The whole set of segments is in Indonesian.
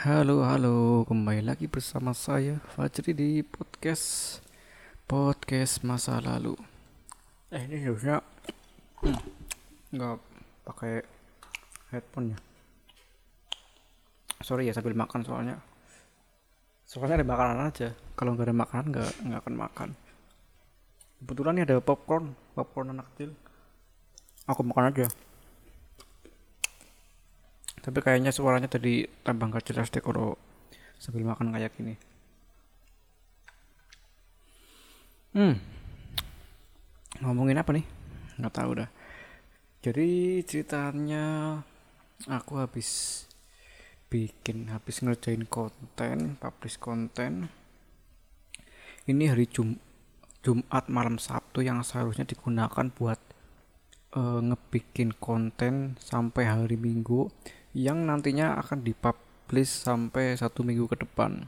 Halo, halo, kembali lagi bersama saya Fajri di podcast podcast masa lalu. Eh ini harusnya hmm, nggak pakai headphone ya. Sorry ya sambil makan soalnya. Soalnya ada makanan aja. Kalau nggak ada makanan nggak nggak akan makan. Kebetulan nih ada popcorn, popcorn anak kecil. Aku makan aja tapi kayaknya suaranya tadi tambah gak jelas deh kalau sambil makan kayak gini. Hmm. Ngomongin apa nih? Nggak tahu dah. Jadi ceritanya aku habis bikin habis ngerjain konten publish konten. Ini hari Jum Jumat malam Sabtu yang seharusnya digunakan buat uh, ngebikin konten sampai hari Minggu yang nantinya akan dipublish sampai satu minggu ke depan.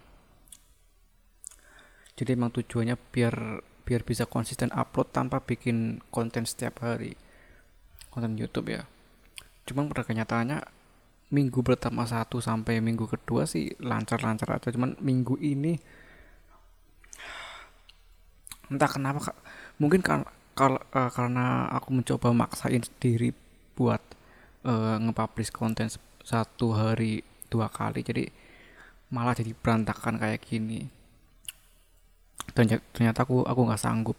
Jadi emang tujuannya biar biar bisa konsisten upload tanpa bikin konten setiap hari. Konten YouTube ya. Cuman pada kenyataannya minggu pertama satu sampai minggu kedua sih lancar-lancar aja. Cuman minggu ini entah kenapa mungkin kan kal, uh, karena aku mencoba maksain diri buat uh, nge-publish konten satu hari dua kali. Jadi malah jadi berantakan kayak gini. Dan ternyata aku aku nggak sanggup.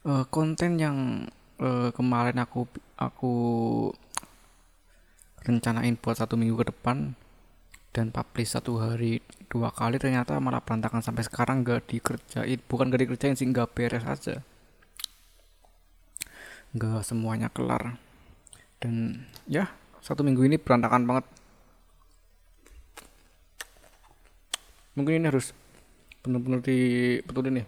Uh, konten yang uh, kemarin aku aku rencanain buat satu minggu ke depan dan publish satu hari dua kali ternyata malah berantakan sampai sekarang nggak dikerjain. Bukan gak dikerjain sih nggak beres aja. Nggak semuanya kelar. Dan ya satu minggu ini berantakan banget. Mungkin ini harus benar-benar dibetulin nih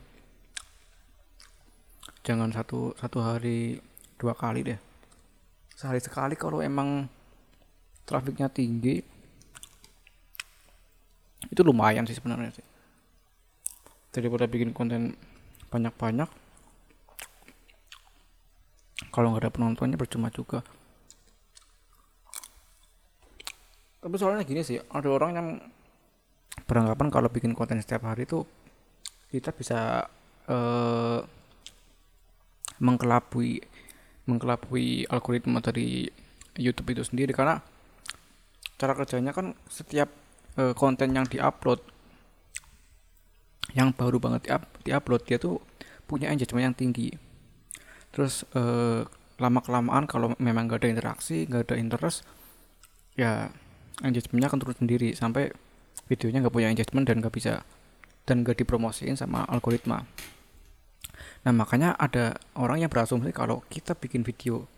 jangan satu satu hari dua kali deh. Sehari sekali kalau emang trafiknya tinggi itu lumayan sih sebenarnya sih. Daripada bikin konten banyak-banyak kalau nggak ada penontonnya percuma juga tapi soalnya gini sih ada orang yang beranggapan kalau bikin konten setiap hari itu kita bisa uh, mengkelabui mengkelabui algoritma dari YouTube itu sendiri. Karena cara kerjanya kan setiap uh, konten yang diupload yang baru banget diup, diupload dia tuh punya engagement yang tinggi. Terus uh, lama kelamaan kalau memang gak ada interaksi gak ada interest ya engagementnya akan turun sendiri sampai videonya nggak punya engagement dan nggak bisa dan nggak dipromosiin sama algoritma. Nah makanya ada orang yang berasumsi kalau kita bikin video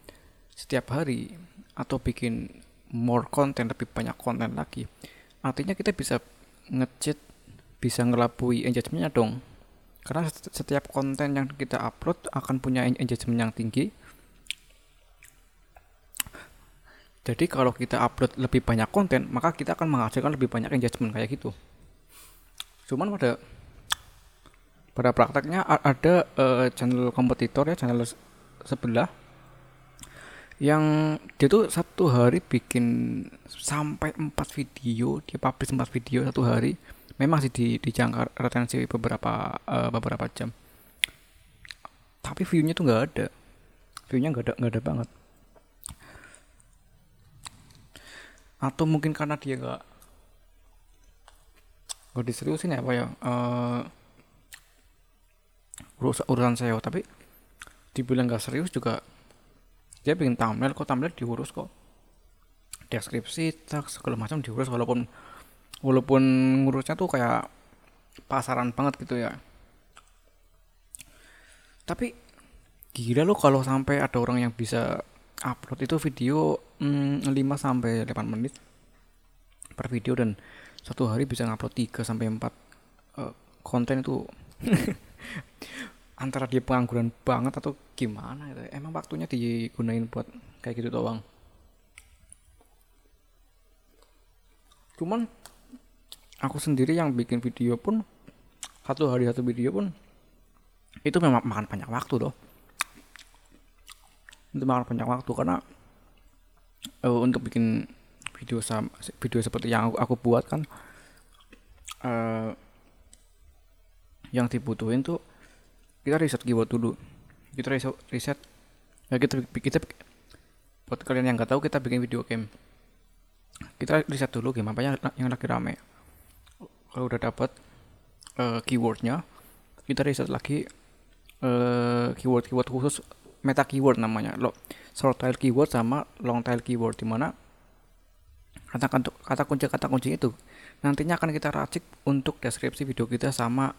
setiap hari atau bikin more content lebih banyak konten lagi artinya kita bisa ngecit bisa ngelabui engagementnya dong. Karena setiap konten yang kita upload akan punya engagement yang tinggi Jadi kalau kita upload lebih banyak konten, maka kita akan menghasilkan lebih banyak engagement kayak gitu. Cuman pada pada prakteknya ada uh, channel kompetitor ya, channel sebelah yang dia tuh satu hari bikin sampai empat video, dia publish empat video satu hari. Memang sih di dijangka retensi beberapa uh, beberapa jam. Tapi view-nya tuh nggak ada. View-nya nggak ada nggak ada banget atau mungkin karena dia gak gak diseriusin ya apa ya uh, urus urusan SEO tapi dibilang gak serius juga dia bikin thumbnail kok thumbnail diurus kok. Deskripsi tag segala macam diurus walaupun walaupun ngurusnya tuh kayak pasaran banget gitu ya. Tapi gila lo kalau sampai ada orang yang bisa upload itu video hmm, 5 sampai 8 menit per video dan satu hari bisa ngupload 3 sampai 4 uh, eh, konten itu antara dia pengangguran banget atau gimana gitu. Emang waktunya digunain buat kayak gitu doang. Cuman aku sendiri yang bikin video pun satu hari satu video pun itu memang makan banyak waktu loh itu makan banyak waktu karena uh, untuk bikin video sama video seperti yang aku, aku buat kan uh, yang dibutuhin tuh kita riset keyword dulu. Kita riset, riset ya kita kita buat kalian yang nggak tahu kita bikin video game. Kita riset dulu game apa yang, yang lagi rame. Kalau udah dapat uh, keywordnya kita riset lagi uh, keyword keyword khusus meta keyword namanya lo short tail keyword sama long tail keyword di mana kata kata kunci kata kunci itu nantinya akan kita racik untuk deskripsi video kita sama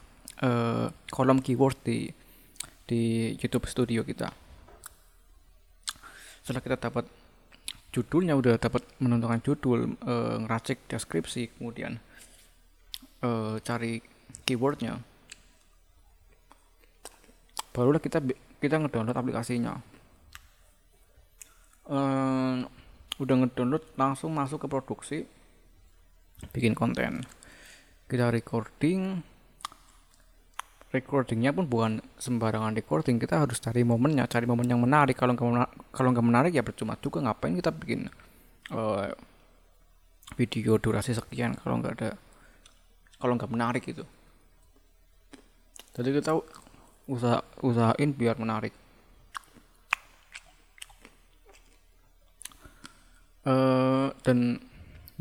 uh, kolom keyword di di YouTube Studio kita. Setelah kita dapat judulnya udah dapat menentukan judul, uh, ngeracik deskripsi, kemudian uh, cari keywordnya, barulah kita kita ngedownload aplikasinya. Uh, udah ngedownload langsung masuk ke produksi bikin konten. Kita recording. Recordingnya pun bukan sembarangan recording kita harus cari momennya cari momen yang menarik. Kalau nggak kalau nggak menarik ya percuma juga ngapain kita bikin uh, video durasi sekian kalau nggak ada kalau nggak menarik itu jadi kita usaha usahain biar menarik. Uh, dan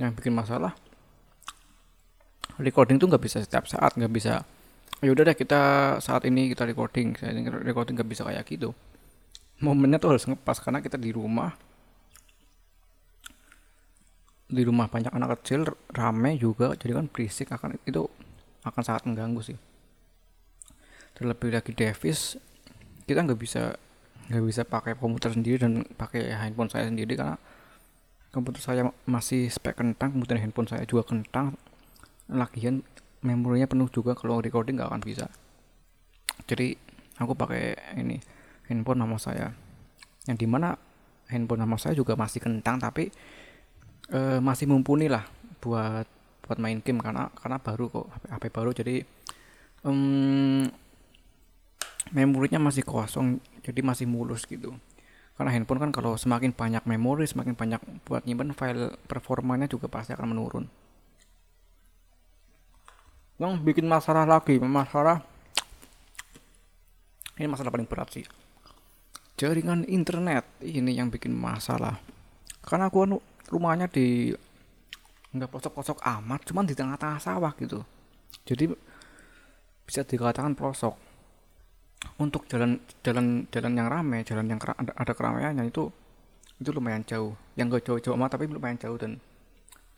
yang bikin masalah recording tuh nggak bisa setiap saat nggak bisa. Ya udah deh kita saat ini kita recording. Saya recording nggak bisa kayak gitu. Momennya tuh harus ngepas karena kita di rumah. Di rumah banyak anak kecil rame juga jadi kan berisik akan itu akan sangat mengganggu sih terlebih lagi Davis kita nggak bisa nggak bisa pakai komputer sendiri dan pakai handphone saya sendiri karena komputer saya masih spek kentang kemudian handphone saya juga kentang. Lagian memorinya penuh juga kalau recording nggak akan bisa. Jadi aku pakai ini handphone nama saya. Yang di mana handphone nama saya juga masih kentang tapi uh, masih mumpuni lah buat buat main game karena karena baru kok HP, HP baru. Jadi um, memorinya masih kosong jadi masih mulus gitu. Karena handphone kan kalau semakin banyak memori semakin banyak buat nyimpen file performanya juga pasti akan menurun. Yang bikin masalah lagi masalah ini masalah paling berat sih. Jaringan internet ini yang bikin masalah. Karena aku anu rumahnya di nggak pelosok-pelosok amat cuman di tengah-tengah sawah gitu. Jadi bisa dikatakan pelosok untuk jalan jalan jalan yang ramai jalan yang ada, ada keramaiannya itu itu lumayan jauh yang gak jauh-jauh amat tapi lumayan jauh dan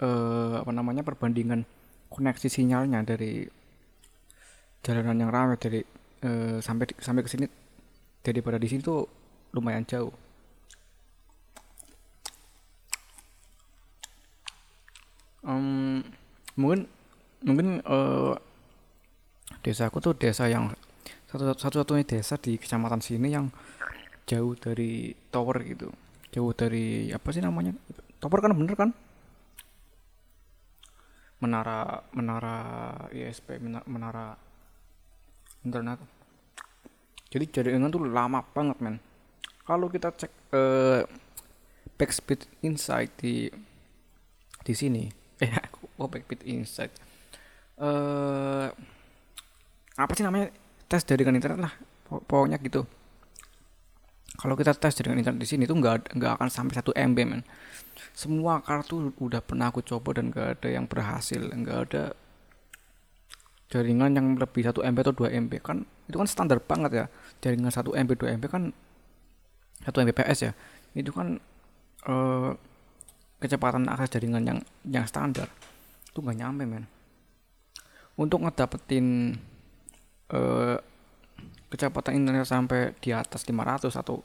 eh, apa namanya perbandingan koneksi sinyalnya dari jalanan yang ramai dari uh, sampai sampai ke sini daripada di sini tuh lumayan jauh. Um, mungkin mungkin uh, desaku tuh desa yang satu-satunya desa di kecamatan sini yang jauh dari tower gitu. Jauh dari apa sih namanya? Tower kan bener kan? Menara menara ISP menara, internet. Jadi jaringan tuh lama banget men. Kalau kita cek uh, backspeed insight di di sini eh oh backspeed insight. Uh, apa sih namanya tes jaringan internet lah pokoknya gitu. Kalau kita tes jaringan internet di sini tuh nggak nggak akan sampai satu MB men. Semua kartu udah pernah aku coba dan gak ada yang berhasil nggak ada jaringan yang lebih 1 MB atau 2 MB kan itu kan standar banget ya. Jaringan 1 MB 2 MB kan 1 Mbps ya. Itu kan eh, kecepatan akses jaringan yang yang standar. Itu nggak nyampe men. Untuk ngedapetin eh, kecepatan internet sampai di atas 500 atau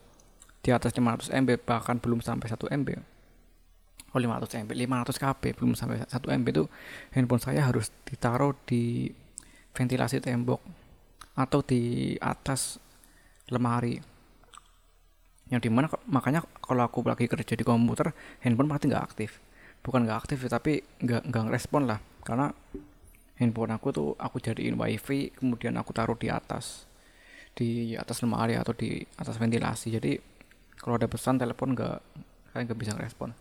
di atas 500 MB bahkan belum sampai 1 MB oh 500 MB 500 KB belum sampai 1 MB itu handphone saya harus ditaruh di ventilasi tembok atau di atas lemari. Yang di mana makanya kalau aku lagi kerja di komputer handphone pasti nggak aktif. Bukan nggak aktif tapi nggak nggak respon lah. Karena handphone aku tuh aku jadiin wifi kemudian aku taruh di atas di atas lemari atau di atas ventilasi. Jadi kalau ada pesan telepon nggak kayak nggak bisa respon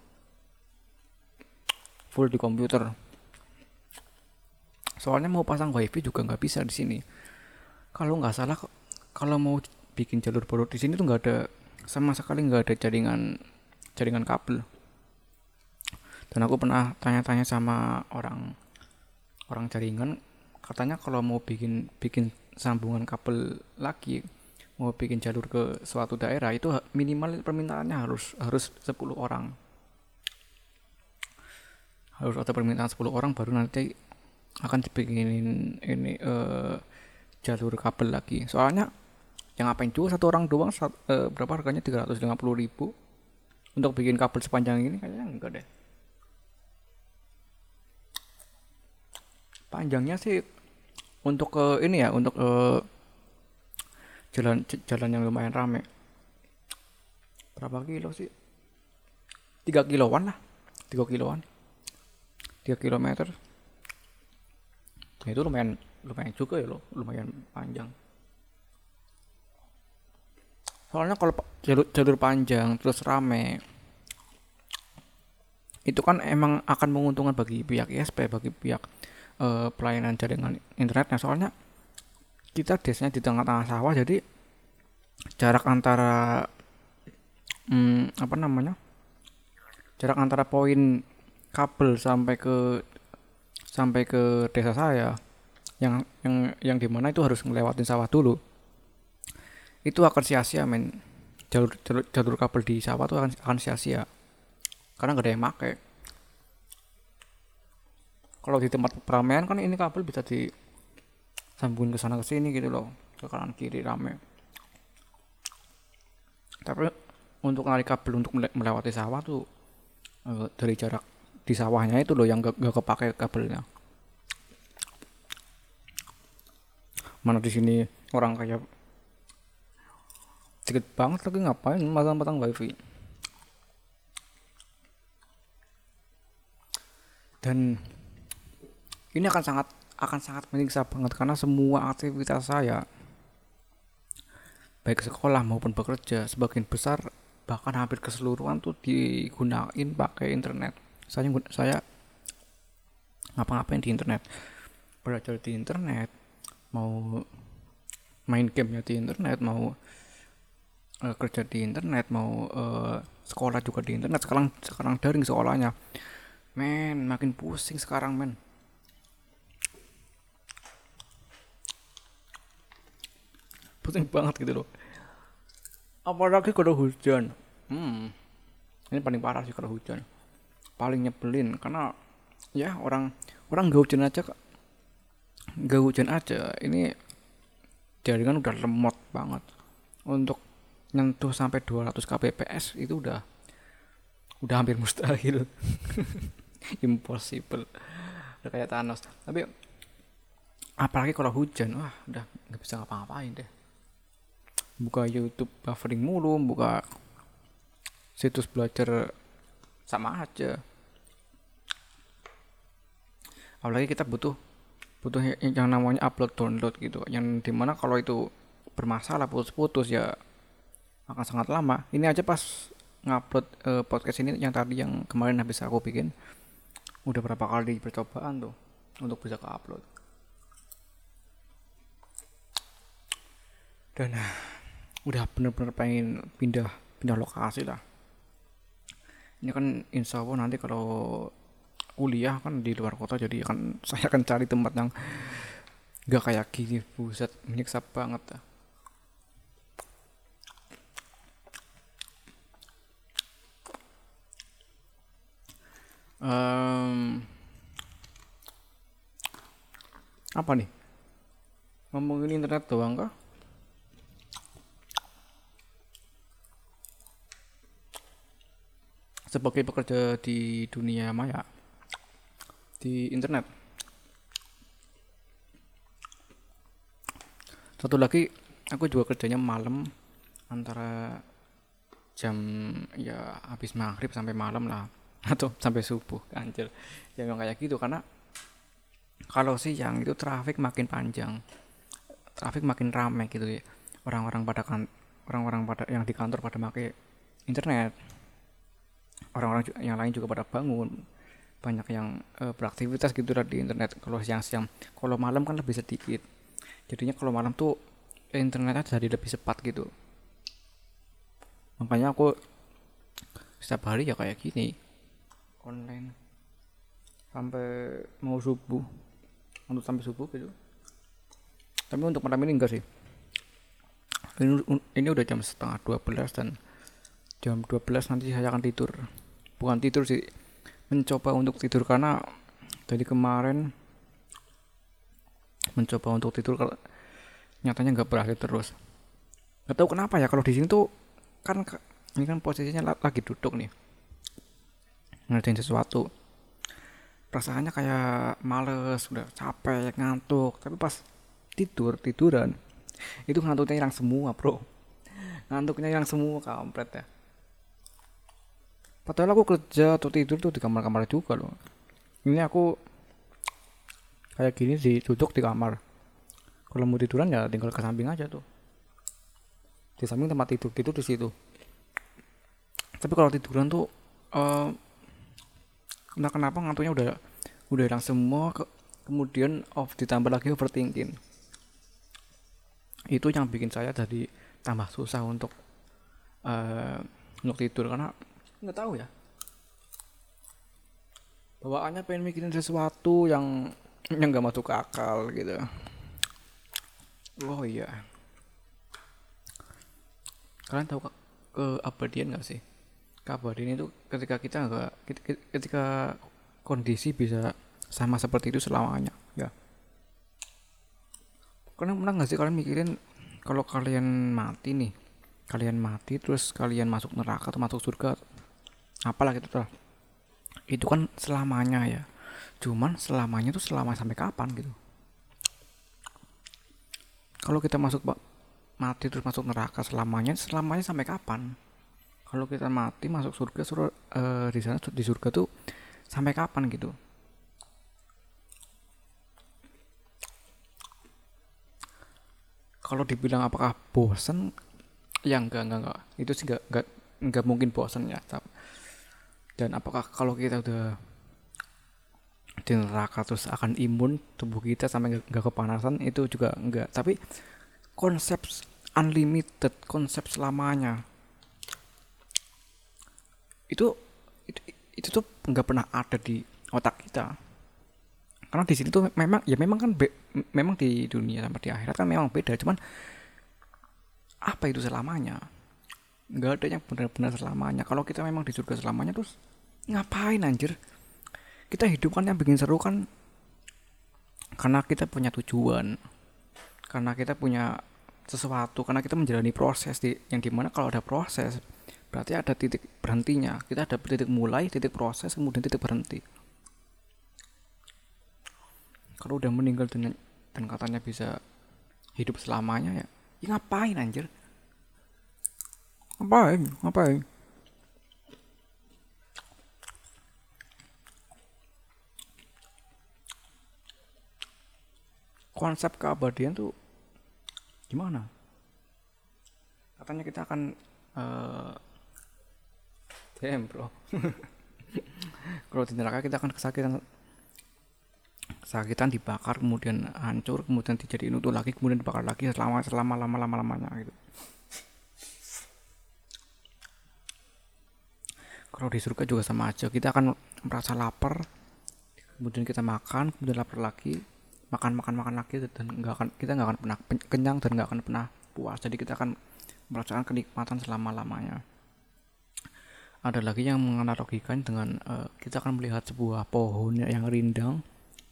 full di komputer. Soalnya mau pasang wifi juga nggak bisa di sini. Kalau nggak salah kalau mau bikin jalur baru di sini tuh nggak ada sama sekali nggak ada jaringan jaringan kabel. Dan aku pernah tanya-tanya sama orang orang jaringan katanya kalau mau bikin bikin sambungan kabel lagi mau bikin jalur ke suatu daerah itu minimal permintaannya harus harus 10 orang. Harus ada permintaan 10 orang baru nanti akan dibikinin ini uh, jalur kabel lagi. Soalnya yang ngapain juga satu orang doang sat, uh, berapa harganya? 350 ribu. Untuk bikin kabel sepanjang ini kayaknya enggak deh panjangnya sih untuk ke uh, ini ya untuk uh, jalan jalan yang lumayan rame. Berapa kilo sih? 3 kiloan lah 3 kiloan. 3 kilometer. Itu lumayan lumayan juga ya loh lumayan panjang. Soalnya kalau jalur jalur panjang terus rame itu kan emang akan menguntungkan bagi pihak ISP bagi pihak uh, pelayanan jaringan internetnya soalnya kita desanya di tengah-tengah sawah jadi jarak antara hmm, apa namanya jarak antara poin kabel sampai ke sampai ke desa saya yang yang yang di mana itu harus ngelewatin sawah dulu. Itu akan sia-sia men. Jalur, jalur jalur kabel di sawah itu akan akan sia-sia. Karena gak ada yang make kalau di tempat peramaian kan ini kabel bisa disambungin ke sana ke sini gitu loh ke kanan kiri rame. Tapi untuk narik kabel untuk melewati sawah tuh eh, dari jarak di sawahnya itu loh yang gak, gak kepake kabelnya. Mana di sini orang kayak dikit banget lagi ngapain matang-matang wifi dan ini akan sangat akan sangat menyiksa banget karena semua aktivitas saya baik sekolah maupun bekerja sebagian besar bahkan hampir keseluruhan tuh digunain pakai internet. Saya saya ngapa-ngapain di internet? Belajar di internet mau main game ya di internet mau uh, kerja di internet mau uh, sekolah juga di internet. Sekarang sekarang daring sekolahnya. Men makin pusing sekarang men pusing banget gitu loh. Apalagi kalau hujan? Hmm. Ini paling parah sih kalau hujan. Paling nyebelin karena ya orang orang gak hujan aja gak hujan aja ini jaringan udah lemot banget. Untuk nyentuh sampai 200 kbps itu udah udah hampir mustahil. Impossible. Udah kayak Thanos. Tapi apalagi kalau hujan wah udah nggak bisa ngapa-ngapain deh buka YouTube buffering mulu buka situs belajar sama aja. Apalagi kita butuh butuh yang namanya upload download gitu. Yang di mana kalau itu bermasalah putus-putus ya akan sangat lama. Ini aja pas ngupload uh, podcast ini yang tadi yang kemarin habis aku bikin udah berapa kali percobaan tuh untuk bisa ke upload dan udah bener-bener pengen pindah pindah lokasi lah ini kan insya Allah nanti kalau kuliah kan di luar kota jadi akan saya akan cari tempat yang gak kayak gini. Buset menyiksa banget ya. Um, apa nih? Ngomongin internet doang kah sebagai pekerja di dunia maya? Di internet. Satu lagi aku juga kerjanya malam antara jam ya habis maghrib sampai malam lah. Atau sampai subuh anjir. Ya memang kayak gitu karena kalau siang itu traffic makin panjang. Traffic makin ramai gitu ya. Orang-orang pada kan orang-orang pada yang di kantor pada pakai internet orang-orang yang lain juga pada bangun. Banyak yang uh, beraktivitas gitu lah di internet. Kalau siang-siang kalau malam kan lebih sedikit. Jadinya kalau malam tuh internetnya jadi lebih cepat gitu. Makanya aku setiap hari ya kayak gini. Online. Sampai mau subuh. Untuk sampai subuh gitu. Tapi untuk malam ini enggak sih. Ini, ini udah jam setengah 12 dan jam 12 nanti saya akan tidur. Bukan tidur sih mencoba untuk tidur karena dari kemarin mencoba untuk tidur kalau nyatanya nggak berhasil terus. Nggak tahu kenapa ya kalau di sini tuh kan ini kan posisinya lagi duduk nih. Ngerjain sesuatu. Perasaannya kayak males udah capek ngantuk. Tapi pas tidur tiduran itu ngantuknya hilang semua bro. Ngantuknya hilang semua kampret ya padahal aku kerja atau tidur tuh di kamar-kamar juga loh. Ini aku kayak gini sih duduk di kamar. Kalau mau tiduran ya tinggal ke samping aja tuh. Di samping tempat tidur tidur di situ. Tapi kalau tiduran tuh uh, entah kenapa ngantuknya udah udah hilang semua ke, kemudian off ditambah lagi overthinking. Itu yang bikin saya jadi tambah susah untuk uh, untuk tidur karena nggak tahu ya. Bawaannya pengen mikirin sesuatu yang yang nggak masuk ke akal gitu. Oh iya. Kalian tahu ke keabadian nggak sih? Keabadian itu ketika kita nggak ketika kondisi bisa sama seperti itu selamanya ya. Kalian pernah nggak sih kalian mikirin kalau kalian mati nih kalian mati terus kalian masuk neraka atau masuk surga apalah gitu tuh itu kan selamanya ya. Cuman selamanya tuh selama sampai kapan gitu? Kalau kita masuk mati terus masuk neraka selamanya selamanya sampai kapan? Kalau kita mati masuk surga sur uh, di sana di surga tuh sampai kapan gitu? Kalau dibilang apakah bosan ya enggak enggak enggak. Itu sih enggak enggak, enggak mungkin bosan ya dan apakah kalau kita udah di neraka terus akan imun tubuh kita sampai nggak kepanasan itu juga enggak tapi konsep unlimited konsep selamanya itu itu, itu tuh nggak pernah ada di otak kita. Karena di sini tuh memang ya memang kan be, memang di dunia sama di akhirat kan memang beda cuman apa itu selamanya? Nggak ada yang benar-benar selamanya. Kalau kita memang di surga selamanya terus ngapain anjir? Kita hidup kan yang bikin seru kan karena kita punya tujuan karena kita punya sesuatu karena kita menjalani proses di yang di mana kalau ada proses berarti ada titik berhentinya. Kita ada titik mulai titik proses kemudian titik berhenti. Kalau udah meninggal dan, dan katanya bisa hidup selamanya ya, ya ngapain anjir? Ngapain? Ngapain konsep keabadian tuh gimana? Katanya kita akan uh, damn bro. Kalau di neraka kita akan kesakitan kesakitan dibakar kemudian hancur kemudian dijadiin utuh lagi kemudian dibakar lagi selama selama lama lama lamanya gitu. Kalau di surga juga sama aja. Kita akan merasa lapar kemudian kita makan kemudian lapar lagi makan makan makan lagi dan nggak akan kita nggak akan pernah kenyang dan nggak akan pernah puas. Jadi kita akan merasakan kenikmatan selama lamanya ada lagi yang menganalogikan dengan uh, kita akan melihat sebuah pohon yang rindang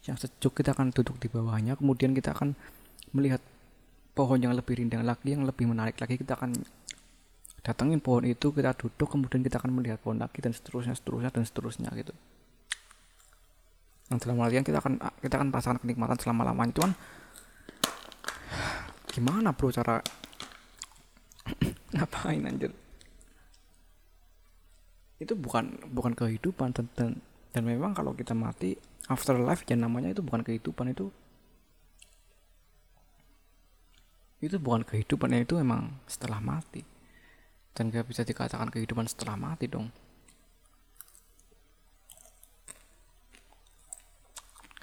yang sejuk kita akan duduk di bawahnya. Kemudian kita akan melihat pohon yang lebih rindang lagi yang lebih menarik lagi. Kita akan datangin pohon itu kita duduk kemudian kita akan melihat pohon lagi dan seterusnya seterusnya dan seterusnya gitu yang dalam artian kita akan kita akan pasangan kenikmatan selama lamanya itu kan gimana bro cara ngapain anjir? Itu bukan bukan kehidupan dan, dan dan memang kalau kita mati afterlife ya namanya itu bukan kehidupan itu itu bukan kehidupan itu memang setelah mati. Dan gak bisa dikatakan kehidupan setelah mati dong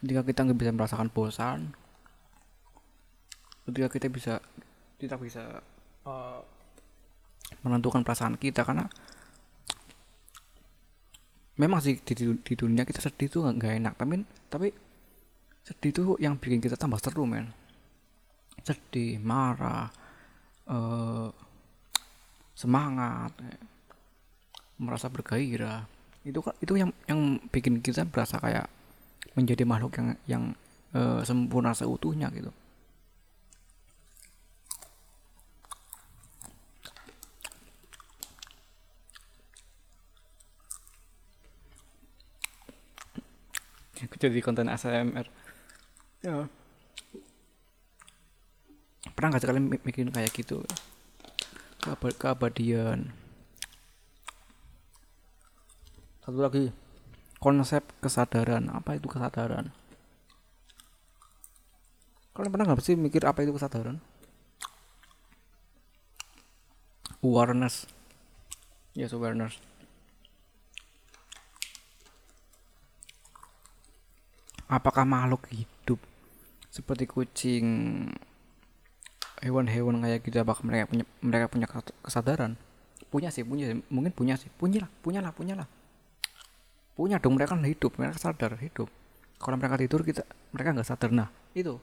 ketika kita nggak bisa merasakan bosan ketika kita bisa kita bisa uh, menentukan perasaan kita karena memang sih di, di dunia kita sedih tuh nggak enak tapi tapi sedih tuh yang bikin kita tambah seru men. Sedih marah uh, semangat merasa bergairah. Itu itu yang yang bikin kita berasa kayak menjadi makhluk yang yang uh, sempurna seutuhnya gitu. Jadi konten ASMR ya. Pernah nggak sekali mikirin kayak gitu? Keabad keabadian. Satu lagi konsep kesadaran apa itu kesadaran? Kalian pernah nggak sih mikir apa itu kesadaran? Awareness. Yes awareness. Apakah makhluk hidup? Seperti kucing hewan-hewan kayak gitu apakah mereka punya mereka punya kesadaran? Punya sih punya sih. mungkin punya sih. Punya lah punya lah punya lah punya dong mereka kan hidup mereka sadar hidup kalau mereka tidur kita mereka nggak sadar nah itu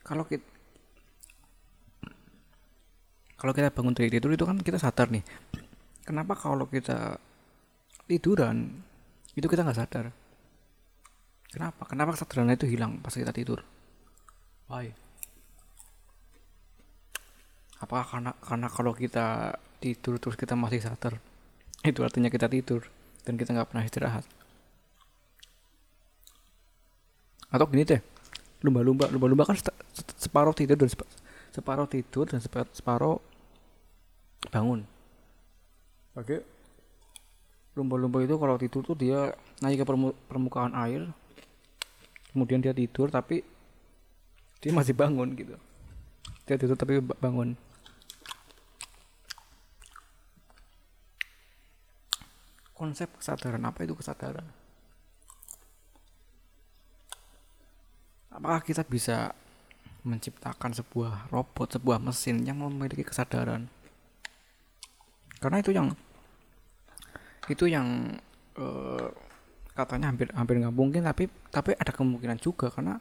kalau kita kalau kita bangun dari tidur itu kan kita sadar nih kenapa kalau kita tiduran itu kita nggak sadar Kenapa? Kenapa kesadaran itu hilang pas kita tidur? Why? Apakah karena karena kalau kita tidur terus kita masih sadar itu artinya kita tidur dan kita nggak pernah istirahat? Atau gini deh, lumba-lumba, lumba-lumba kan separuh tidur dan separuh tidur dan separuh bangun. Oke. Lumba-lumba itu kalau tidur tuh dia naik ke permukaan air kemudian dia tidur tapi dia masih bangun gitu dia tidur tapi bangun konsep kesadaran apa itu kesadaran apakah kita bisa menciptakan sebuah robot sebuah mesin yang memiliki kesadaran? Karena itu yang itu yang uh, katanya hampir hampir nggak mungkin tapi tapi ada kemungkinan juga. Karena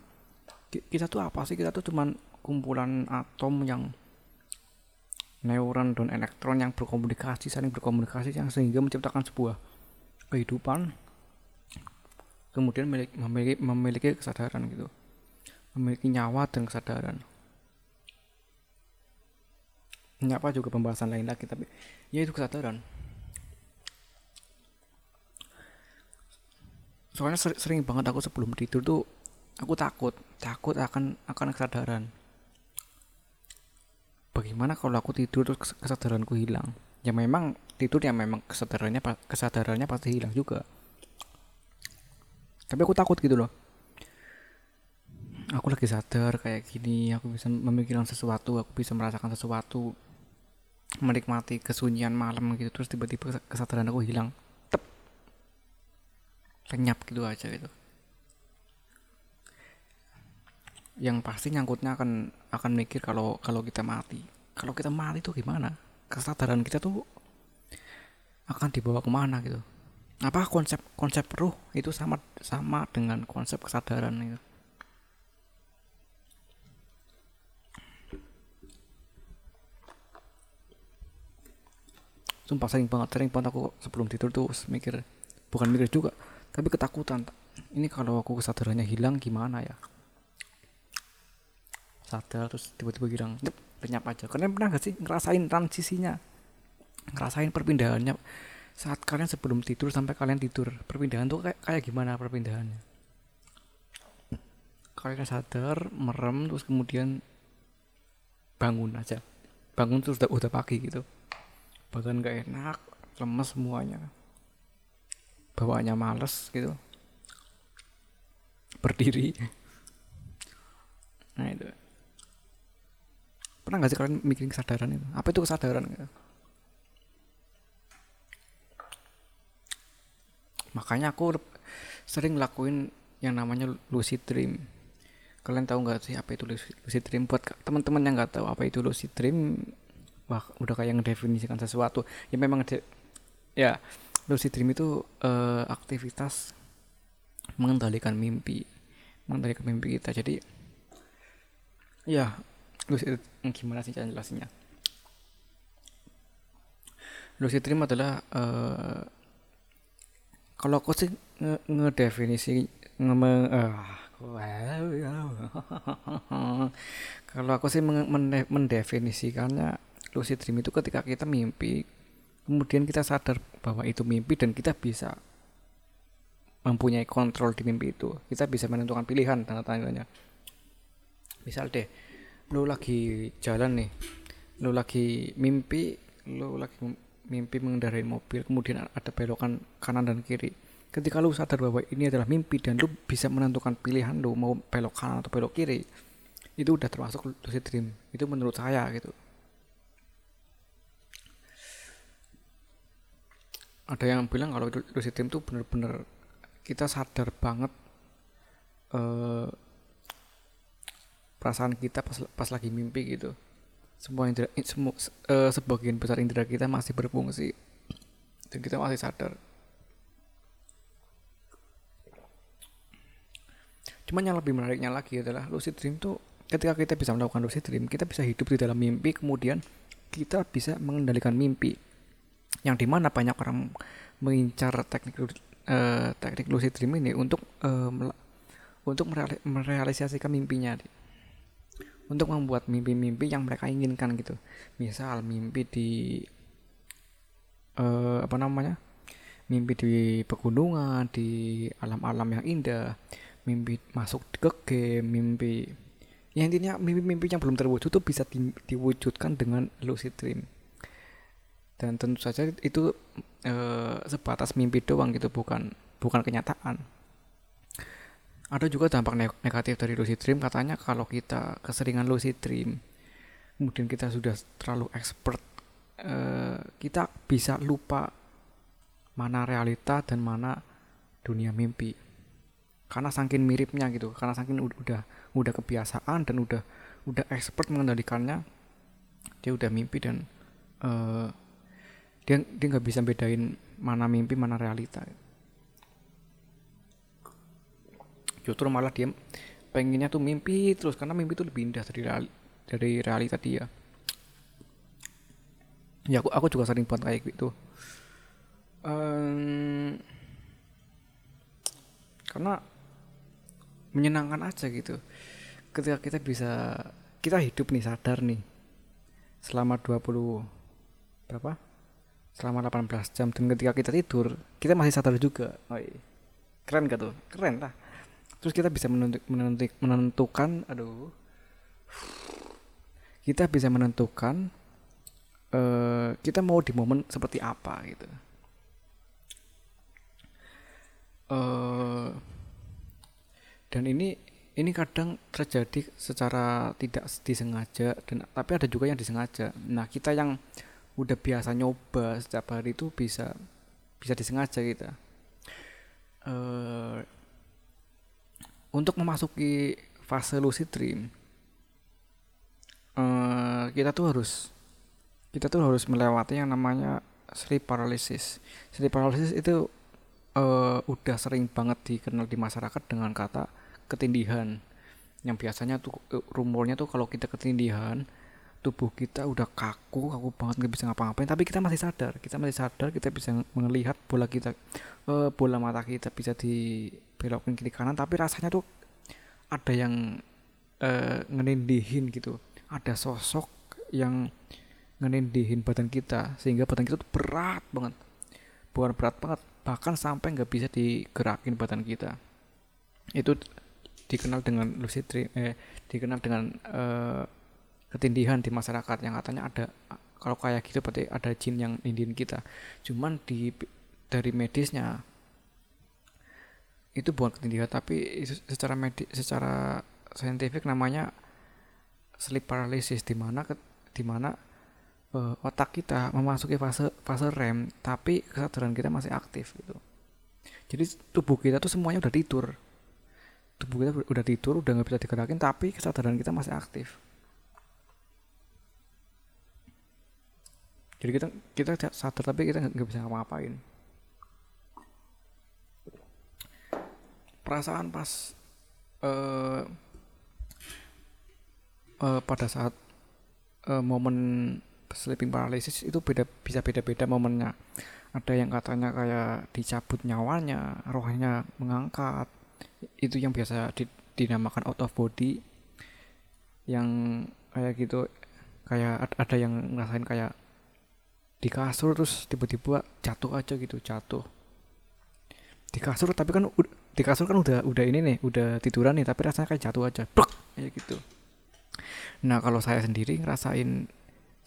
kita tuh apa sih? Kita tuh cuman kumpulan atom yang neuron dan elektron yang berkomunikasi saling berkomunikasi yang sehingga menciptakan sebuah kehidupan kemudian memiliki, memiliki, memiliki kesadaran gitu memiliki nyawa dan kesadaran. Ini apa juga pembahasan lain lagi tapi ya itu kesadaran. Soalnya sering, sering banget aku sebelum tidur tuh aku takut. Takut akan akan kesadaran. Bagaimana kalau aku tidur terus kesadaranku hilang? Ya memang tidur ya memang kesadarannya kesadarannya pasti hilang juga. Tapi aku takut gitu loh aku lagi sadar kayak gini aku bisa memikirkan sesuatu aku bisa merasakan sesuatu menikmati kesunyian malam gitu terus tiba-tiba kesadaran aku hilang. Lenyap gitu aja gitu. Yang pasti nyangkutnya akan akan mikir kalau kalau kita mati. Kalau kita mati tuh gimana? Kesadaran kita tuh akan dibawa ke mana gitu? Apa konsep konsep ruh itu sama sama dengan konsep kesadaran itu sumpah sering banget sering banget aku sebelum tidur tuh mikir bukan mikir juga tapi ketakutan. Ini kalau aku kesadarannya hilang gimana ya? Sadar terus tiba-tiba hilang lenyap aja. Kalian pernah gak sih ngerasain transisinya? Ngerasain perpindahannya? Saat kalian sebelum tidur sampai kalian tidur perpindahan tuh kayak kayak gimana perpindahannya? Kalian sadar merem terus kemudian bangun aja. Bangun terus udah udah pagi gitu badan gak enak lemes semuanya. Bawaannya males gitu. Berdiri. Nah itu. Pernah nggak sih kalian mikirin kesadaran itu? Apa itu kesadaran? Gitu? makanya aku sering lakuin yang namanya lucid dream. Kalian tahu nggak sih apa itu lucid dream? Buat teman-teman yang nggak tahu apa itu lucid dream wah udah kayak ngedefinisikan sesuatu. Ya memang ya lucid dream itu uh, aktivitas mengendalikan mimpi mengendalikan mimpi kita. Jadi ya lucid gimana sih cara jelasinnya? Lucid dream adalah uh, kalau aku sih ngedefinisi nge, nge uh, kalau aku sih mendefinisikannya lucid dream itu ketika kita mimpi kemudian kita sadar bahwa itu mimpi dan kita bisa mempunyai kontrol di mimpi itu. Kita bisa menentukan pilihan tanda tandanya. Misal deh lu lagi jalan nih lu lagi mimpi lu lagi mimpi mengendarai mobil kemudian ada belokan kanan dan kiri. Ketika lu sadar bahwa ini adalah mimpi dan lu bisa menentukan pilihan lu mau belok kanan atau belok kiri itu udah termasuk lucid dream. Itu menurut saya gitu ada yang bilang kalau lucid dream itu bener-bener kita sadar banget uh, perasaan kita pas pas lagi mimpi gitu. Semua indera, semua uh, sebagian besar indera kita masih berfungsi. Dan kita masih sadar. Cuman yang lebih menariknya lagi adalah lucid dream tuh ketika kita bisa melakukan lucid dream, kita bisa hidup di dalam mimpi, kemudian kita bisa mengendalikan mimpi. Yang di mana banyak orang mengincar teknik uh, teknik lucid dream ini untuk uh, untuk merealisasikan mimpinya untuk membuat mimpi-mimpi yang mereka inginkan gitu. Misal mimpi di uh, apa namanya? Mimpi di pegunungan di alam-alam yang indah mimpi masuk ke game mimpi ya intinya mimpi-mimpi yang belum terwujud itu bisa di, diwujudkan dengan lucid dream dan tentu saja itu e, sebatas mimpi doang gitu bukan bukan kenyataan. Ada juga dampak negatif dari lucid dream katanya kalau kita keseringan lucid dream kemudian kita sudah terlalu expert e, kita bisa lupa mana realita dan mana dunia mimpi. Karena saking miripnya gitu karena saking udah udah kebiasaan dan udah udah expert mengendalikannya dia udah mimpi dan uh, dia dia nggak bisa bedain mana mimpi mana realita. Justru malah dia pengennya tuh mimpi terus karena mimpi itu lebih indah dari real, dari realita dia. Ya aku aku juga sering buat kayak gitu. Um, karena menyenangkan aja gitu. Ketika kita bisa kita hidup nih sadar nih. Selama 20 berapa selama 18 jam. Dan ketika kita tidur kita masih sadar juga. Iya. keren gak tuh? Keren lah. Terus kita bisa menentuk, menentukan aduh. Kita bisa menentukan uh, kita mau di momen seperti apa gitu. Uh, dan ini ini kadang terjadi secara tidak disengaja dan tapi ada juga yang disengaja. Nah kita yang udah biasa nyoba setiap hari itu bisa bisa disengaja kita uh, untuk memasuki fase lucid dream uh, kita tuh harus kita tuh harus melewati yang namanya sleep paralysis. Sleep paralysis itu uh, udah sering banget dikenal di masyarakat dengan kata ketindihan. Yang biasanya tuh eh, rumornya tuh kalau kita ketindihan tubuh kita udah kaku kaku banget nggak bisa ngapa-ngapain. Tapi kita masih sadar kita masih sadar kita bisa melihat bola kita uh, bola mata kita bisa dibelokin kiri kanan tapi rasanya tuh ada yang uh, ngenindihin gitu. Ada sosok yang ngenindihin badan kita sehingga badan kita tuh berat banget. Bukan berat banget bahkan sampai nggak bisa digerakin badan kita. Itu dikenal dengan lucid dream eh dikenal dengan uh, ketindihan di masyarakat yang katanya ada kalau kayak gitu berarti ada jin yang nindin kita. Cuman di dari medisnya itu bukan ketindihan tapi secara medis secara saintifik namanya sleep paralysis di mana di mana uh, otak kita memasuki fase fase REM tapi kesadaran kita masih aktif gitu. Jadi tubuh kita tuh semuanya udah tidur. Tubuh kita udah tidur udah nggak bisa digerakin tapi kesadaran kita masih aktif jadi kita kita sadar tapi kita nggak bisa ngapa-ngapain. Perasaan pas uh, uh, pada saat uh, momen sleeping paralysis itu beda bisa beda-beda momennya ada yang katanya kayak dicabut nyawanya rohnya mengangkat itu yang biasa di, dinamakan out of body yang kayak gitu. Kayak ada yang ngerasain kayak di kasur terus tiba-tiba jatuh aja gitu jatuh. Di kasur tapi kan di kasur kan udah udah ini nih udah tiduran nih tapi rasanya kayak jatuh aja Blok! kayak gitu. Nah kalau saya sendiri ngerasain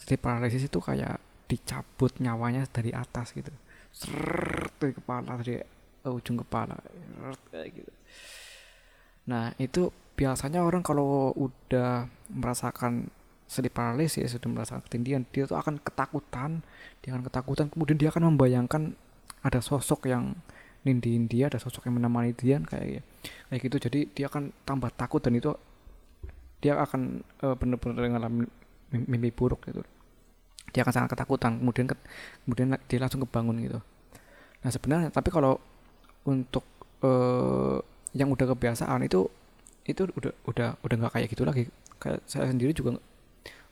sleep paralysis itu kayak dicabut nyawanya dari atas gitu. Srrr, dari kepala dari uh, ujung kepala kayak gitu. Nah itu biasanya orang kalau udah merasakan sleep paralysis sudah merasakan ketindihan dia tuh akan ketakutan dia akan ketakutan. Kemudian dia akan membayangkan ada sosok yang nindiin dia ada sosok yang menemani dia kayak kayak gitu. Jadi dia akan tambah takut dan itu dia akan uh, benar-benar mengalami mimpi buruk gitu. Dia akan sangat ketakutan. Kemudian kemudian dia langsung kebangun gitu. Nah sebenarnya tapi kalau untuk uh, yang udah kebiasaan itu itu udah udah udah nggak kayak gitu lagi. Kayak saya sendiri juga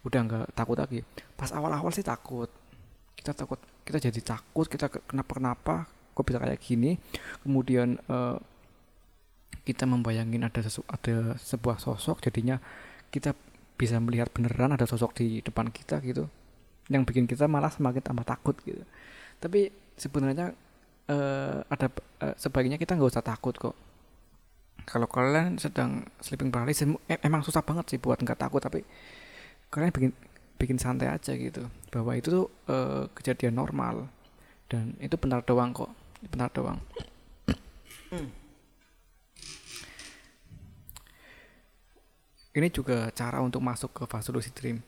udah nggak takut lagi. Pas awal-awal sih takut. Kita takut kita jadi takut kita kenapa kenapa kok bisa kayak gini. Kemudian uh, kita membayangin ada sesu ada sebuah sosok jadinya kita bisa melihat beneran ada sosok di depan kita gitu. Yang bikin kita malah semakin tambah takut gitu. Tapi sebenarnya uh, ada uh, sebaiknya kita nggak usah takut kok. Kalau kalian sedang sleeping paralysis emang susah banget sih buat nggak takut tapi kalian bikin bikin santai aja gitu. Bahwa itu tuh uh, kejadian normal. Dan itu benar doang kok. Benar doang. Ini juga cara untuk masuk ke fase lucid dream.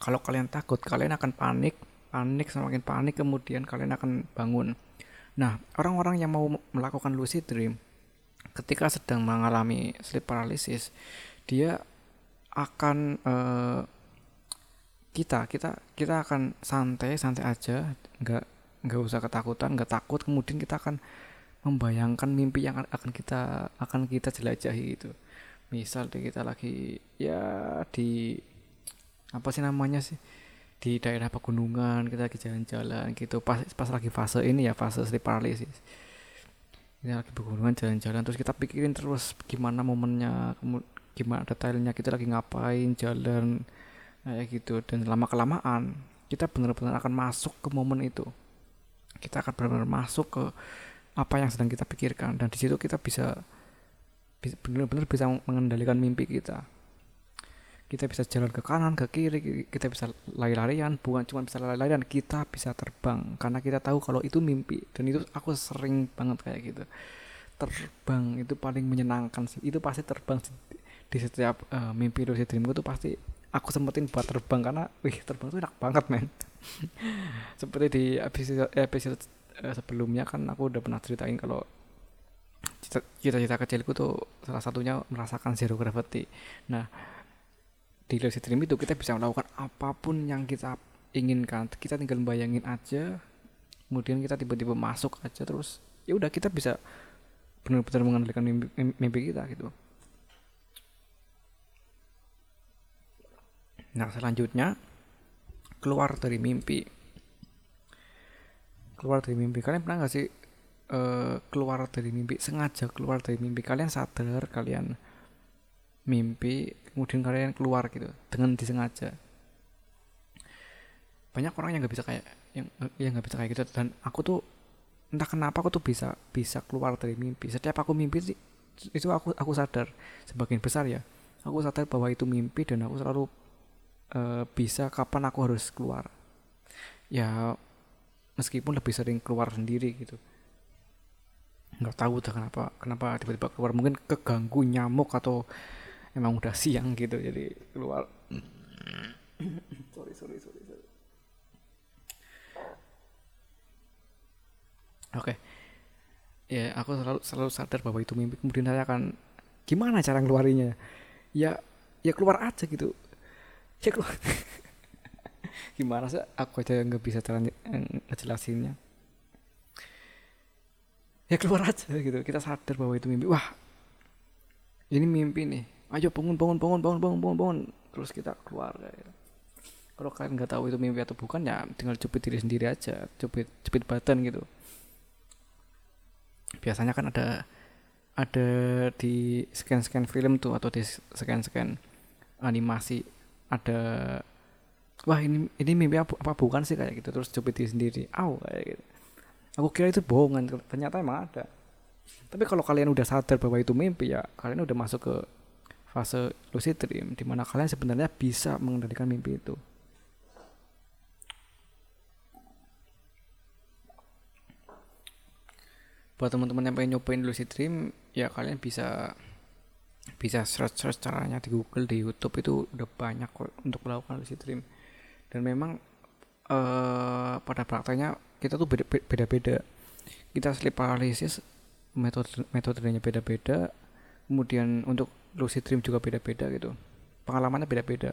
Kalau kalian takut kalian akan panik panik semakin panik kemudian kalian akan bangun. Nah orang-orang yang mau melakukan lucid dream ketika sedang mengalami sleep paralysis dia akan uh, kita kita kita akan santai santai aja. Nggak nggak usah ketakutan nggak takut. Kemudian kita akan membayangkan mimpi yang akan kita akan kita jelajahi itu misal kita lagi ya di apa sih namanya sih? Di daerah pegunungan kita lagi jalan-jalan gitu. Pas pas lagi fase ini ya fase sleep paralysis. Kita lagi pegunungan jalan-jalan terus kita pikirin terus gimana momennya gimana detailnya kita lagi ngapain jalan kayak gitu. Dan lama kelamaan kita benar-benar akan masuk ke momen itu. Kita akan benar-benar masuk ke apa yang sedang kita pikirkan. Dan di situ kita bisa benar-benar bisa mengendalikan mimpi kita. Kita bisa jalan ke kanan ke kiri kita bisa lari-larian bukan cuma bisa lari-larian kita bisa terbang. Karena kita tahu kalau itu mimpi. Dan itu aku sering banget kayak gitu. Terbang itu paling menyenangkan itu pasti terbang di setiap uh, mimpi lucid dreamku tuh pasti aku sempetin buat terbang karena wih terbang tuh enak banget men. Seperti di episode episode uh, sebelumnya kan aku udah pernah ceritain kalau cita-cita kecilku tuh salah satunya merasakan zero gravity. Nah di lucid dream itu kita bisa melakukan apa pun yang kita inginkan. Kita tinggal bayangin aja kemudian kita tiba-tiba masuk aja terus ya udah kita bisa benar-benar mengendalikan mimpi, mimpi kita gitu Nah, selanjutnya keluar dari mimpi. Keluar dari mimpi. Kalian pernah nggak sih uh, keluar dari mimpi? Sengaja keluar dari mimpi. Kalian sadar kalian mimpi, kemudian kalian keluar gitu dengan disengaja. Banyak orang yang nggak bisa kayak yang yang nggak bisa kayak gitu dan aku tuh entah kenapa aku tuh bisa bisa keluar dari mimpi. Setiap aku mimpi sih itu aku aku sadar sebagian besar ya. Aku sadar bahwa itu mimpi dan aku selalu uh, bisa kapan aku harus keluar. Ya meskipun lebih sering keluar sendiri gitu. Nggak tahu dah kenapa kenapa tiba-tiba keluar. Mungkin keganggu nyamuk atau emang udah siang gitu jadi keluar. Sorry sorry sorry, sorry. oke. Okay. ya aku selalu selalu sadar bahwa itu mimpi. Kemudian saya akan gimana cara ngeluarinya? Ya ya keluar aja gitu ya keluar gimana sih? Aku aja nggak bisa cara ngejelasinnya. Ya keluar aja gitu. Kita sadar bahwa itu mimpi. Wah ini mimpi nih. Ayo bangun bangun bangun bangun bangun bangun, bangun. terus kita keluar gitu. kalau kalian nggak tahu itu mimpi atau bukan ya tinggal cupit diri sendiri aja. Cupit cupit badan gitu. Biasanya kan ada ada di scan-scan film tuh atau di scan-scan animasi ada wah ini ini mimpi apa, apa bukan sih kayak gitu. Terus cupit diri sendiri. Aw kayak gitu. Aku kira itu bohongan ternyata emang ada. Tapi kalau kalian udah sadar bahwa itu mimpi ya kalian udah masuk ke fase lucid dream di mana kalian sebenarnya bisa mengendalikan mimpi itu. Buat teman-teman yang pengen nyobain lucid dream ya kalian bisa bisa search search caranya di Google di YouTube itu udah banyak kok untuk melakukan lucid dream dan memang uh, pada prakteknya kita tuh beda-beda. Kita sleep paralysis metode metodenya beda-beda. Kemudian untuk lucid dream juga beda-beda gitu. Pengalamannya beda-beda.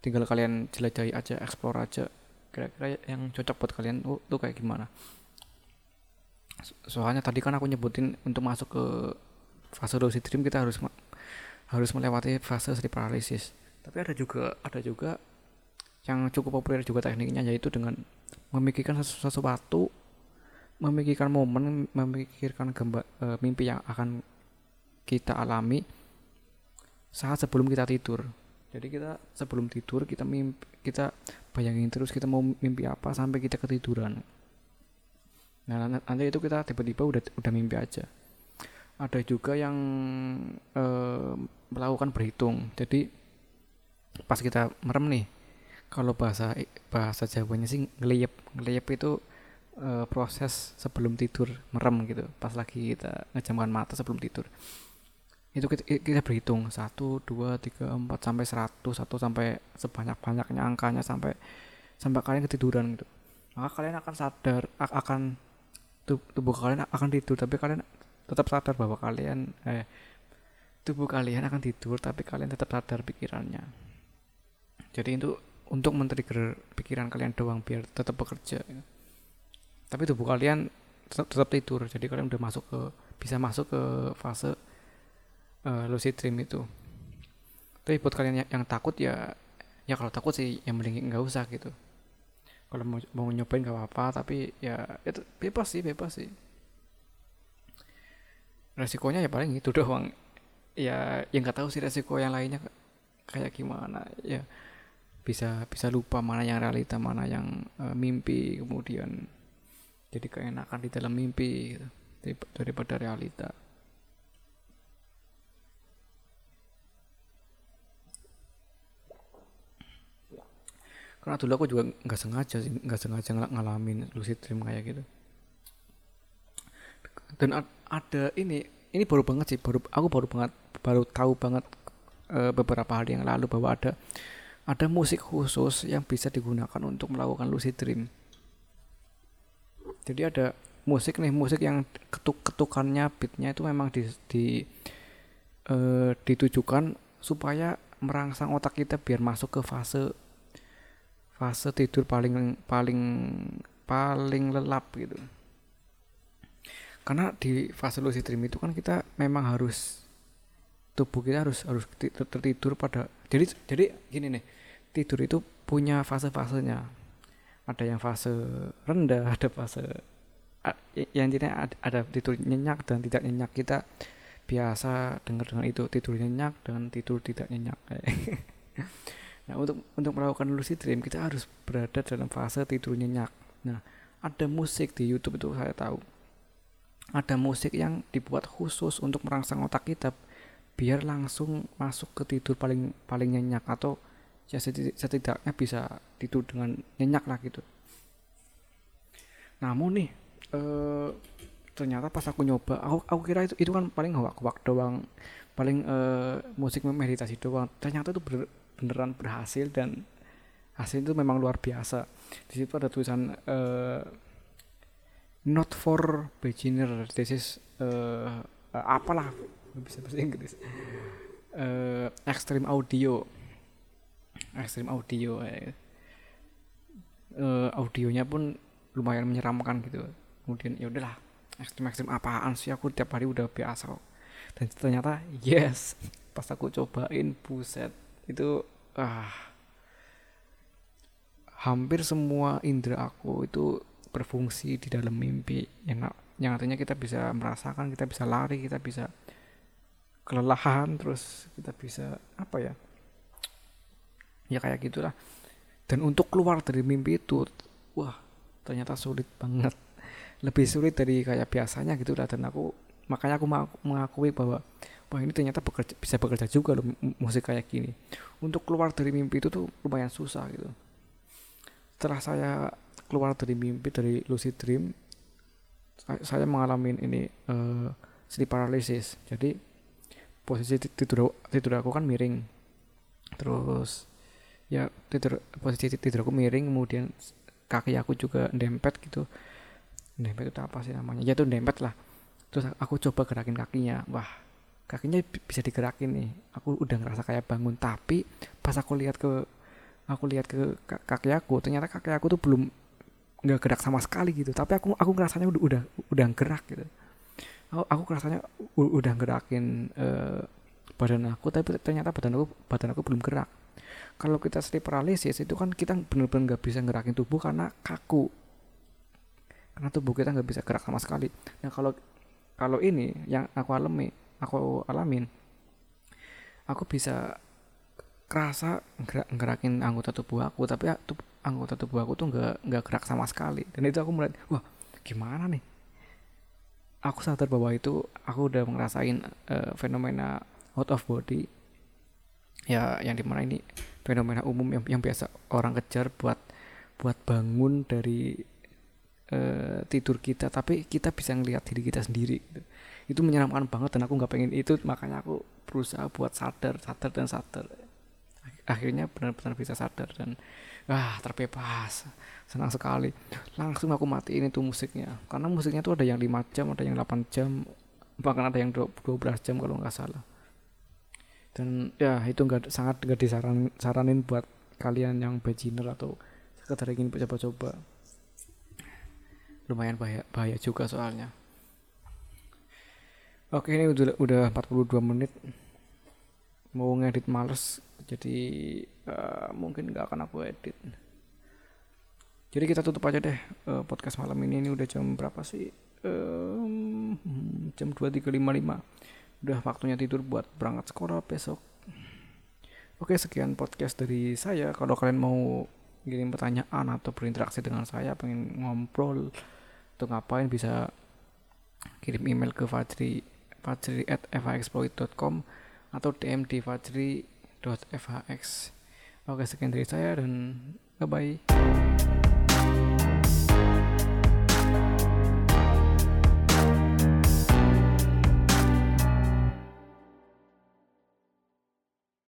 Tinggal kalian jelajahi aja explore aja kira-kira yang cocok buat kalian oh, tuh kayak gimana. Soalnya tadi kan aku nyebutin untuk masuk ke fase lucid dream kita harus harus melewati fase sleep paralysis tapi ada juga ada juga yang cukup populer juga tekniknya yaitu dengan memikirkan sesuatu memikirkan momen memikirkan gambar e, mimpi yang akan kita alami saat sebelum kita tidur. Jadi kita sebelum tidur kita mimpi kita bayangin terus kita mau mimpi apa sampai kita ketiduran. Nah nanti itu kita tiba-tiba udah udah mimpi aja. Ada juga yang e, melakukan berhitung. Jadi pas kita merem nih kalau bahasa bahasa Jawanya sih ngeliyep ngeliyep itu uh, proses sebelum tidur merem gitu. Pas lagi kita ngejamkan mata sebelum tidur. Itu kita, kita berhitung. Satu dua tiga empat sampai seratus satu sampai sebanyak banyaknya angkanya sampai sampai kalian ketiduran gitu. Maka kalian akan sadar akan tubuh kalian akan tidur tapi kalian tetap sadar bahwa kalian eh tubuh kalian akan tidur tapi kalian tetap sadar pikirannya. Jadi itu untuk men-trigger pikiran kalian doang biar tetap bekerja ya. tapi tubuh kalian tetap, tetap tidur jadi kalian udah masuk ke bisa masuk ke fase uh, lucid dream itu. Tapi buat kalian yang, yang takut ya ya kalau takut sih yang mending nggak usah gitu. Kalau mau, mau nyobain gak apa-apa tapi ya itu bebas sih bebas sih. Resikonya ya paling itu doang ya yang nggak tahu sih resiko yang lainnya kayak gimana. Ya bisa bisa lupa mana yang realita mana yang uh, mimpi kemudian jadi keenakan di dalam mimpi gitu, daripada realita. Karena dulu aku juga nggak sengaja sih nggak sengaja ng ngalamin lucid dream kayak gitu. Dan ada ini ini baru banget sih baru aku baru banget baru tahu banget uh, beberapa hari yang lalu bahwa ada ada musik khusus yang bisa digunakan untuk melakukan lucid dream. Jadi ada musik nih, musik yang ketuk-ketukannya beatnya itu memang di, di uh, ditujukan supaya merangsang otak kita biar masuk ke fase fase tidur paling paling paling lelap gitu. Karena di fase lucid dream itu kan kita memang harus tubuh kita harus harus tertidur pada jadi jadi gini nih tidur itu punya fase-fasenya. Ada yang fase rendah ada fase yang intinya ada, tidur nyenyak dan tidak nyenyak kita biasa dengar dengan itu tidur nyenyak dengan tidur tidak nyenyak. Nah untuk untuk melakukan lucid dream kita harus berada dalam fase tidur nyenyak. Nah ada musik di YouTube itu saya tahu ada musik yang dibuat khusus untuk merangsang otak kita biar langsung masuk ke tidur paling paling nyenyak atau ya setidaknya bisa tidur dengan nyenyak lah gitu. Namun nih eh, ternyata pas aku nyoba aku, aku kira itu itu kan paling hoak-hoak doang paling eh, musik meditasi doang. Ternyata itu bener, beneran berhasil dan hasil itu memang luar biasa. Di situ ada tulisan eh, not for beginner this is uh, uh, apalah bisa bahasa Inggris. Uh, extreme audio. Extreme audio uh, audionya pun lumayan menyeramkan gitu. Kemudian ya udahlah ekstrim ekstrim apaan sih? Aku tiap hari udah biasa dan ternyata yes pas aku cobain buset itu ah hampir semua indera aku itu berfungsi di dalam mimpi. Yang yang artinya kita bisa merasakan kita bisa lari kita bisa kelelahan terus kita bisa apa ya ya kayak gitulah. Dan untuk keluar dari mimpi itu wah ternyata sulit banget. Lebih sulit dari kayak biasanya gitu lah. Dan aku makanya aku mengakui bahwa wah ini ternyata bekerja, bisa bekerja juga loh musik kayak gini. Untuk keluar dari mimpi itu tuh lumayan susah gitu. Setelah saya keluar dari mimpi dari lucid dream saya mengalami ini uh, sleep paralysis. Jadi posisi tidur tidur aku kan miring. Terus ya tidur posisi tidur aku miring kemudian kaki aku juga dempet gitu. Dempet itu apa sih namanya? Ya itu dempet lah. Terus aku coba gerakin kakinya. Wah kakinya bisa digerakin nih. Aku udah ngerasa kayak bangun. Tapi pas aku lihat ke aku lihat ke kaki aku ternyata kaki aku tuh belum nggak gerak sama sekali gitu. Tapi aku aku ngerasanya udah udah udah gerak gitu. Aku, aku ngerasanya udah gerakin uh, badan aku tapi ternyata badan aku badan aku belum gerak. Kalau kita sleep paralysis itu kan kita benar-benar nggak bisa gerakin tubuh karena kaku. Karena tubuh kita nggak bisa gerak sama sekali. Nah kalau kalau ini yang aku alami aku alamin aku bisa kerasa gerak gerakin anggota tubuh aku tapi tuh, anggota tubuh aku tuh nggak nggak gerak sama sekali. Dan itu aku mulai wah gimana nih? Aku sadar bahwa itu aku udah ngerasain uh, fenomena out of body. Ya yang di mana ini fenomena umum yang, yang biasa orang kejar buat buat bangun dari uh, tidur kita. Tapi kita bisa ngelihat diri kita sendiri gitu. itu menyeramkan banget dan aku nggak pengen itu. Makanya aku berusaha buat sadar sadar dan sadar. Akhirnya benar-benar bisa sadar dan ah terbebas. Senang sekali. Langsung aku matiin itu musiknya. Karena musiknya tuh ada yang 5 jam ada yang 8 jam bahkan ada yang 12 jam kalau nggak salah. Dan ya itu nggak sangat nggak disaranin saranin buat kalian yang beginner atau sekedar ingin coba-coba. Lumayan bahaya bahaya juga soalnya. Oke ini udah udah 42 menit. Mau ngedit males jadi uh, mungkin nggak akan aku edit. Jadi kita tutup aja deh uh, podcast malam ini. Ini udah jam berapa sih? Um, jam 23.55 udah waktunya tidur buat berangkat sekolah besok. Oke sekian podcast dari saya. Kalau kalian mau kirim pertanyaan atau berinteraksi dengan saya pengen ngobrol atau ngapain bisa kirim email ke fajri fajri at fxploit.com atau DM di fajri.fhx Oke sekian dari saya dan bye bye